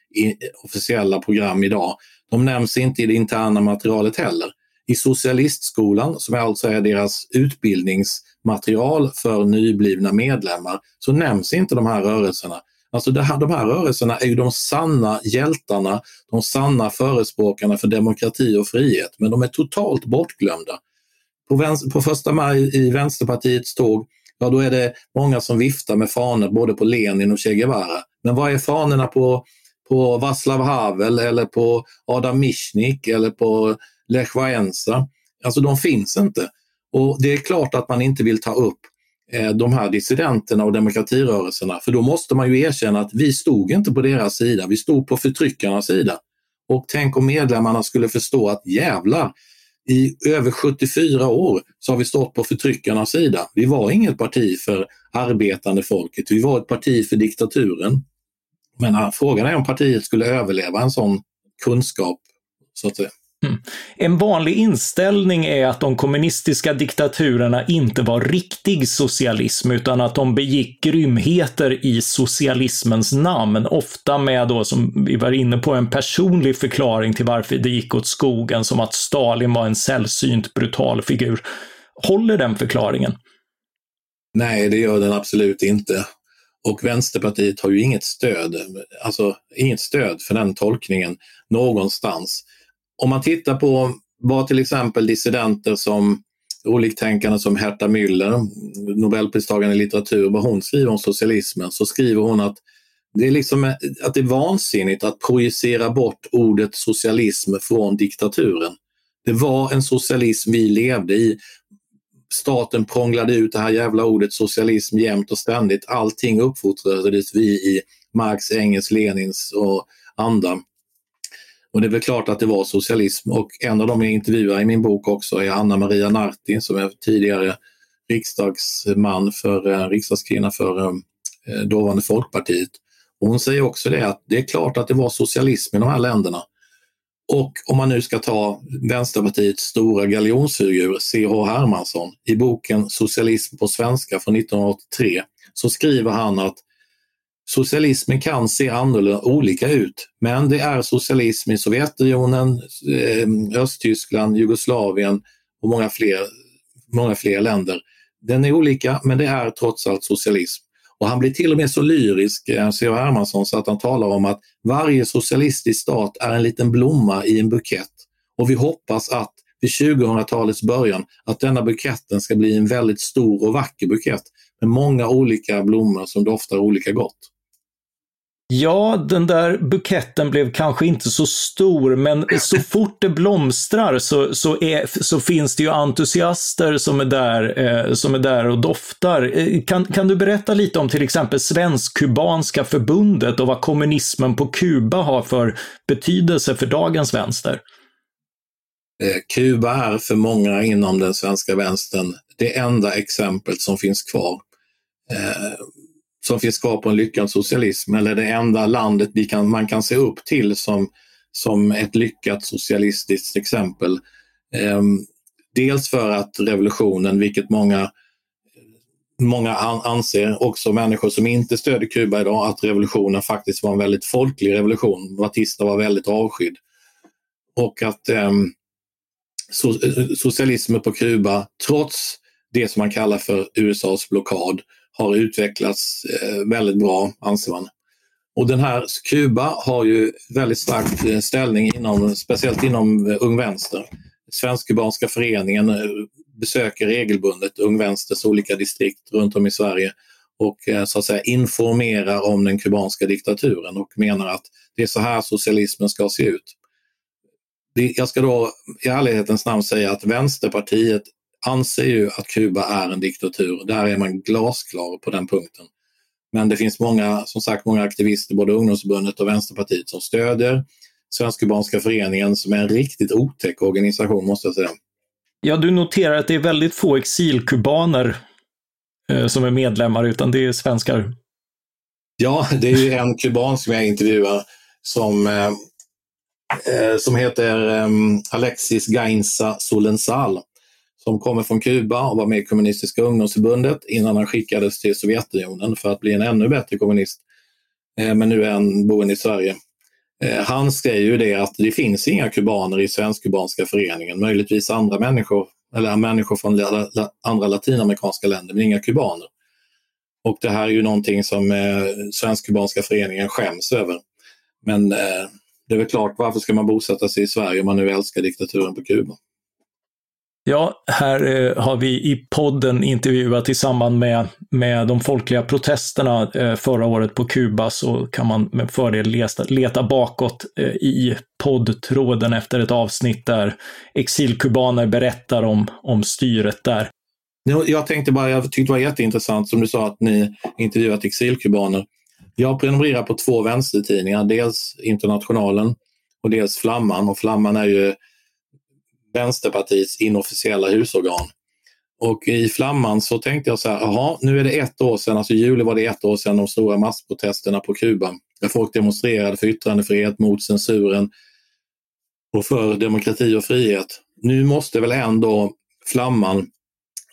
officiella program idag. De nämns inte i det interna materialet heller. I Socialistskolan, som alltså är deras utbildningsmaterial för nyblivna medlemmar, så nämns inte de här rörelserna. Alltså det här, de här rörelserna är ju de sanna hjältarna, de sanna förespråkarna för demokrati och frihet, men de är totalt bortglömda. På, vänster, på första maj i Vänsterpartiets tåg, ja då är det många som viftar med fanor både på Lenin och Che Guevara. Men vad är fanorna på, på Václav Havel eller på Adam Michnik eller på Lech Wałęsa? Alltså de finns inte. Och det är klart att man inte vill ta upp Eh, de här dissidenterna och demokratirörelserna. För då måste man ju erkänna att vi stod inte på deras sida, vi stod på förtryckarnas sida. Och tänk om medlemmarna skulle förstå att jävlar, i över 74 år så har vi stått på förtryckarnas sida. Vi var inget parti för arbetande folket, vi var ett parti för diktaturen. Men frågan är om partiet skulle överleva en sån kunskap, så att säga. Mm. En vanlig inställning är att de kommunistiska diktaturerna inte var riktig socialism utan att de begick grymheter i socialismens namn. Ofta med då, som vi var inne på, en personlig förklaring till varför det gick åt skogen, som att Stalin var en sällsynt brutal figur. Håller den förklaringen? Nej, det gör den absolut inte. Och Vänsterpartiet har ju inget stöd, alltså inget stöd för den tolkningen någonstans om man tittar på vad till exempel dissidenter som oliktänkande som Herta Müller, Nobelpristagaren i litteratur, vad hon skriver om socialismen, så skriver hon att det är, liksom, att det är vansinnigt att projicera bort ordet socialism från diktaturen. Det var en socialism vi levde i. Staten prånglade ut det här jävla ordet socialism jämt och ständigt. Allting uppfostrades vi i Marx, Engels, Lenins och anda. Och det är väl klart att det var socialism och en av dem jag intervjuar i min bok också är Anna Maria Narti som är tidigare riksdagsman för, eh, riksdagskvinna för eh, dåvarande Folkpartiet. Och hon säger också det att det är klart att det var socialism i de här länderna. Och om man nu ska ta Vänsterpartiets stora galjonsfigur C.H. Hermansson i boken Socialism på svenska från 1983 så skriver han att Socialismen kan se annorlunda, olika ut, men det är socialism i Sovjetunionen, eh, Östtyskland, Jugoslavien och många fler, många fler länder. Den är olika, men det är trots allt socialism. Och han blir till och med så lyrisk, eh, C.H. Hermansson, så att han talar om att varje socialistisk stat är en liten blomma i en bukett. Och vi hoppas att vid 2000-talets början att denna buketten ska bli en väldigt stor och vacker bukett med många olika blommor som doftar olika gott. Ja, den där buketten blev kanske inte så stor, men så fort det blomstrar så, så, är, så finns det ju entusiaster som är där, eh, som är där och doftar. Eh, kan, kan du berätta lite om till exempel Svensk-kubanska förbundet och vad kommunismen på Kuba har för betydelse för dagens vänster? Eh, Kuba är för många inom den svenska vänstern det enda exemplet som finns kvar. Eh, som finns kvar på en lyckad socialism eller det enda landet vi kan, man kan se upp till som, som ett lyckat socialistiskt exempel. Ehm, dels för att revolutionen, vilket många, många anser, också människor som inte stöder Kuba idag, att revolutionen faktiskt var en väldigt folklig revolution. Batista var väldigt avskydd. Och att ehm, so eh, socialismen på Kuba, trots det som man kallar för USAs blockad, har utvecklats eh, väldigt bra, anser man. Och den här Kuba har ju väldigt stark eh, ställning, inom, speciellt inom eh, Ung Vänster. Svensk-kubanska föreningen besöker regelbundet Ung Vänsters olika distrikt runt om i Sverige och så att säga informerar om den kubanska diktaturen och menar att det är så här socialismen ska se ut. Jag ska då i ärlighetens namn säga att Vänsterpartiet anser ju att Kuba är en diktatur. Där är man glasklar på den punkten. Men det finns många, som sagt, många aktivister, både ungdomsförbundet och Vänsterpartiet, som stödjer Svensk-kubanska föreningen som är en riktigt otäck organisation måste jag säga. Ja, du noterar att det är väldigt få exilkubaner eh, som är medlemmar, utan det är svenskar. Ja, det är ju en kuban som jag intervjuar som, eh, eh som heter eh, Alexis Gainza Solensal som kommer från Kuba och var med i Kommunistiska ungdomsförbundet innan han skickades till Sovjetunionen för att bli en ännu bättre kommunist. Eh, men nu är han boende i Sverige. Eh, han säger ju det att det finns inga kubaner i Svensk-kubanska föreningen, möjligtvis andra människor, eller människor från andra latinamerikanska länder, men inga kubaner. Och det här är ju någonting som eh, Svensk-kubanska föreningen skäms över. Men det är väl klart, varför ska man bosätta sig i Sverige om man nu älskar diktaturen på Kuba? Ja, här eh, har vi i podden intervjuat i samband med, med de folkliga protesterna eh, förra året på Kuba så kan man med fördel leta, leta bakåt eh, i poddtråden efter ett avsnitt där exilkubaner berättar om, om styret där. Jag tänkte bara, jag tyckte det var jätteintressant som du sa att ni intervjuat exilkubaner. Jag prenumererar på två vänstertidningar, dels Internationalen och dels Flamman. Och Flamman är ju Vänsterpartiets inofficiella husorgan. Och i Flamman så tänkte jag så här, jaha, nu är det ett år sedan, alltså i juli var det ett år sedan de stora massprotesterna på Kuba. Där folk demonstrerade för yttrandefrihet, mot censuren och för demokrati och frihet. Nu måste väl ändå Flamman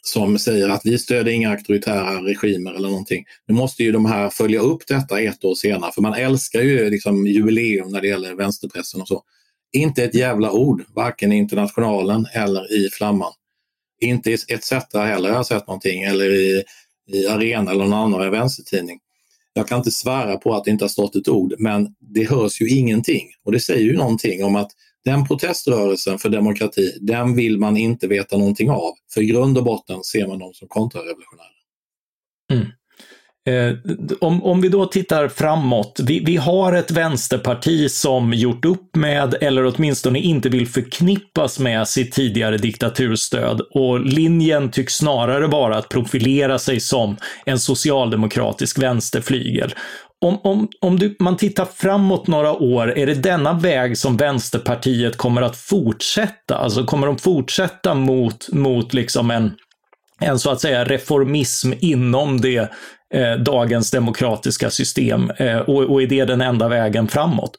som säger att vi stöder inga auktoritära regimer eller någonting. Nu måste ju de här följa upp detta ett år senare, för man älskar ju liksom jubileum när det gäller vänsterpressen och så. Inte ett jävla ord, varken i Internationalen eller i Flamman. Inte i ETC heller har jag sett någonting, eller i, i Arena eller någon annan vänstertidning. Jag kan inte svära på att det inte har stått ett ord, men det hörs ju ingenting. Och det säger ju någonting om att den proteströrelsen för demokrati, den vill man inte veta någonting av. För i grund och botten ser man dem som kontrarevolutionära. Mm. Eh, om, om vi då tittar framåt, vi, vi har ett vänsterparti som gjort upp med, eller åtminstone inte vill förknippas med, sitt tidigare diktaturstöd. Och linjen tycks snarare vara att profilera sig som en socialdemokratisk vänsterflygel. Om, om, om du, man tittar framåt några år, är det denna väg som Vänsterpartiet kommer att fortsätta? Alltså kommer de fortsätta mot, mot liksom en, en så att säga reformism inom det eh, dagens demokratiska system? Eh, och, och är det den enda vägen framåt?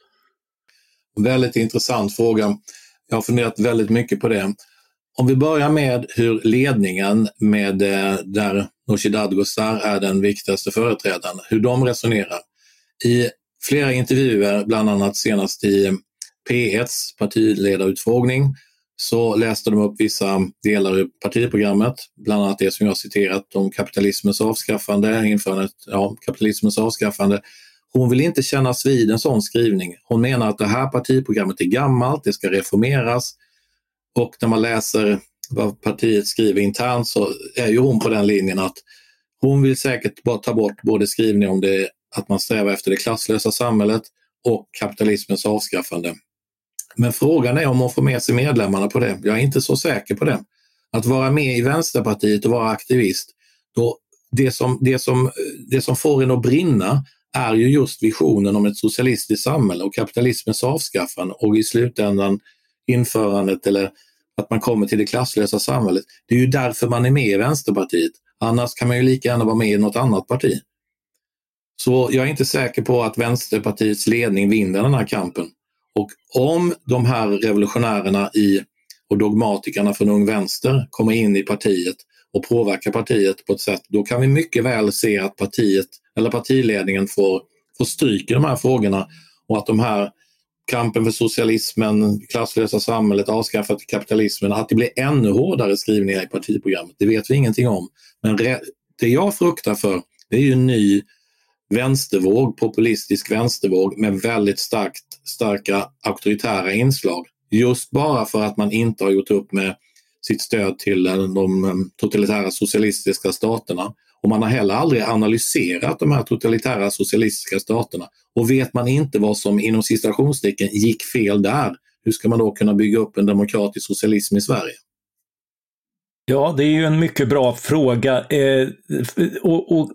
Väldigt intressant fråga. Jag har funderat väldigt mycket på det. Om vi börjar med hur ledningen med eh, där Nooshi Dadgostar är den viktigaste företrädaren, hur de resonerar. I flera intervjuer, bland annat senast i P1s partiledarutfrågning, så läste de upp vissa delar ur partiprogrammet, bland annat det som jag citerat om kapitalismens avskaffande, införandet, ja, kapitalismens avskaffande. Hon vill inte kännas vid en sån skrivning. Hon menar att det här partiprogrammet är gammalt, det ska reformeras och när man läser vad partiet skriver internt så är ju hon på den linjen att hon vill säkert bara ta bort både skrivningen om det, att man strävar efter det klasslösa samhället och kapitalismens avskaffande. Men frågan är om hon får med sig medlemmarna på det. Jag är inte så säker på det. Att vara med i Vänsterpartiet och vara aktivist, då det, som, det, som, det som får en att brinna är ju just visionen om ett socialistiskt samhälle och kapitalismens avskaffande och i slutändan införandet eller att man kommer till det klasslösa samhället. Det är ju därför man är med i Vänsterpartiet. Annars kan man ju lika gärna vara med i något annat parti. Så jag är inte säker på att Vänsterpartiets ledning vinner den här kampen. Och om de här revolutionärerna i, och dogmatikerna från Ung Vänster kommer in i partiet och påverkar partiet på ett sätt, då kan vi mycket väl se att partiet eller partiledningen får, får stryk i de här frågorna och att de här kampen för socialismen, klasslösa samhället, avskaffat kapitalismen, att det blir ännu hårdare skrivningar i partiprogrammet. Det vet vi ingenting om. Men det jag fruktar för, det är ju en ny vänstervåg, populistisk vänstervåg med väldigt starkt, starka auktoritära inslag. Just bara för att man inte har gjort upp med sitt stöd till eh, de eh, totalitära socialistiska staterna. Och man har heller aldrig analyserat de här totalitära socialistiska staterna. Och vet man inte vad som inom citationstecken gick fel där, hur ska man då kunna bygga upp en demokratisk socialism i Sverige? Ja, det är ju en mycket bra fråga. Eh, och, och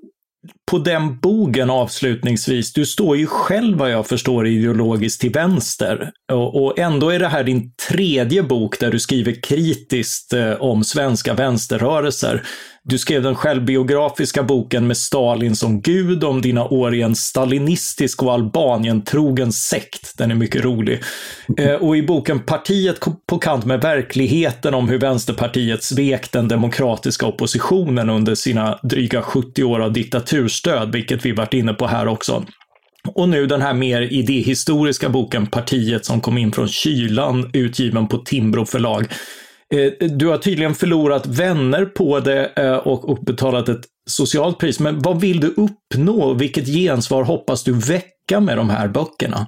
på den bogen avslutningsvis, du står ju själv vad jag förstår ideologiskt till vänster. Och, och, ändå är det här din tredje bok där du skriver kritiskt eh, om svenska vänsterrörelser. Du skrev den självbiografiska boken med Stalin som gud om dina år i en stalinistisk och Albanien-trogen sekt. Den är mycket rolig. Eh, och i boken Partiet på kant med verkligheten om hur Vänsterpartiet svek den demokratiska oppositionen under sina dryga 70 år av diktaturstöd, vilket vi varit inne på här också. Och nu den här mer idéhistoriska boken Partiet som kom in från kylan, utgiven på Timbro förlag. Eh, du har tydligen förlorat vänner på det eh, och betalat ett socialt pris. Men vad vill du uppnå? Vilket gensvar hoppas du väcka med de här böckerna?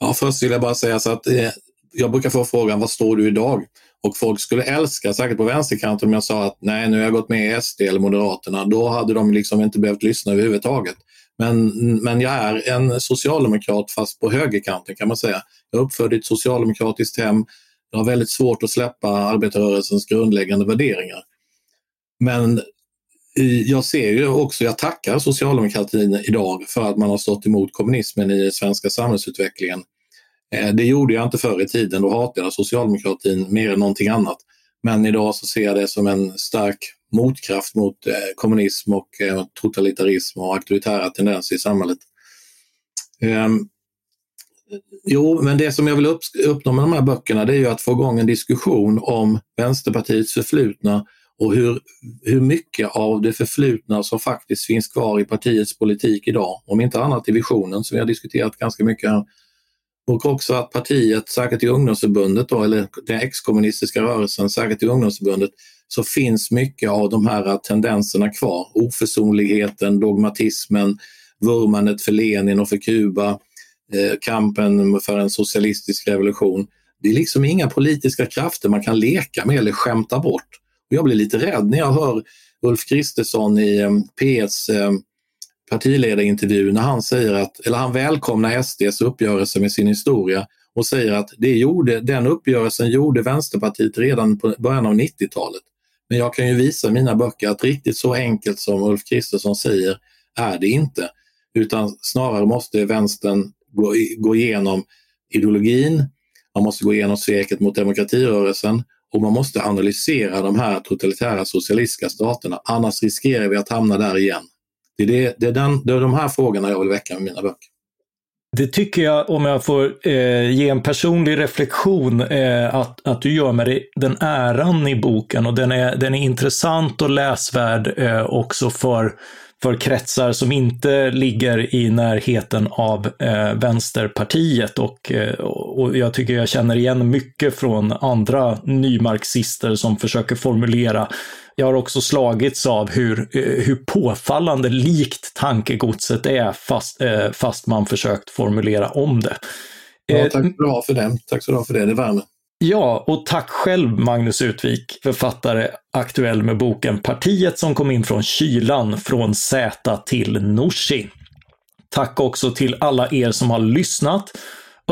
Ja, först vill jag bara säga så att eh, jag brukar få frågan, vad står du idag? Och folk skulle älska, säkert på vänsterkanten, om jag sa att nej, nu har jag gått med i SD eller Moderaterna. Då hade de liksom inte behövt lyssna överhuvudtaget. Men, men jag är en socialdemokrat fast på högerkanten kan man säga. Jag är uppfödd i ett socialdemokratiskt hem jag har väldigt svårt att släppa arbetarrörelsens grundläggande värderingar. Men jag ser ju också, jag tackar socialdemokratin idag för att man har stått emot kommunismen i svenska samhällsutvecklingen. Eh, det gjorde jag inte förr i tiden, då hatade jag socialdemokratin mer än någonting annat. Men idag så ser jag det som en stark motkraft mot eh, kommunism och eh, totalitarism och auktoritära tendenser i samhället. Ehm, Jo, men det som jag vill uppnå med de här böckerna det är ju att få igång en diskussion om Vänsterpartiets förflutna och hur, hur mycket av det förflutna som faktiskt finns kvar i partiets politik idag. Om inte annat i visionen som vi har diskuterat ganska mycket här. Och också att partiet, särskilt i ungdomsförbundet då, eller den exkommunistiska rörelsen, särskilt i ungdomsförbundet, så finns mycket av de här tendenserna kvar. Oförsonligheten, dogmatismen, vurmandet för Lenin och för Kuba, Eh, kampen för en socialistisk revolution. Det är liksom inga politiska krafter man kan leka med eller skämta bort. Och jag blir lite rädd när jag hör Ulf Kristersson i eh, P1s eh, partiledarintervju när han säger att, eller han välkomnar SDs uppgörelse med sin historia och säger att det gjorde, den uppgörelsen gjorde Vänsterpartiet redan på början av 90-talet. Men jag kan ju visa i mina böcker att riktigt så enkelt som Ulf Kristersson säger är det inte. Utan snarare måste vänstern gå, gå igenom ideologin, man måste gå igenom sveket mot demokratirörelsen och man måste analysera de här totalitära socialistiska staterna. Annars riskerar vi att hamna där igen. Det är, det, det är, den, det är de här frågorna jag vill väcka med mina böcker. Det tycker jag, om jag får eh, ge en personlig reflektion, eh, att, att du gör med den äran i boken och den är, den är intressant och läsvärd eh, också för för kretsar som inte ligger i närheten av eh, Vänsterpartiet och, eh, och jag tycker jag känner igen mycket från andra nymarxister som försöker formulera jag har också slagits av hur, eh, hur påfallande likt tankegodset är fast, eh, fast man försökt formulera om det. Ja, tack så du ha för det. Tack så du ha för det, det värmer. Ja, och tack själv Magnus Utvik, författare aktuell med boken Partiet som kom in från kylan från Z till Norsi. Tack också till alla er som har lyssnat.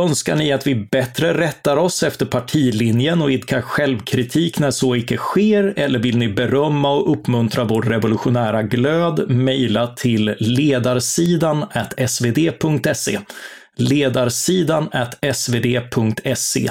Önskar ni att vi bättre rättar oss efter partilinjen och idkar självkritik när så icke sker eller vill ni berömma och uppmuntra vår revolutionära glöd? Mejla till ledarsidan svd.se ledarsidan svd.se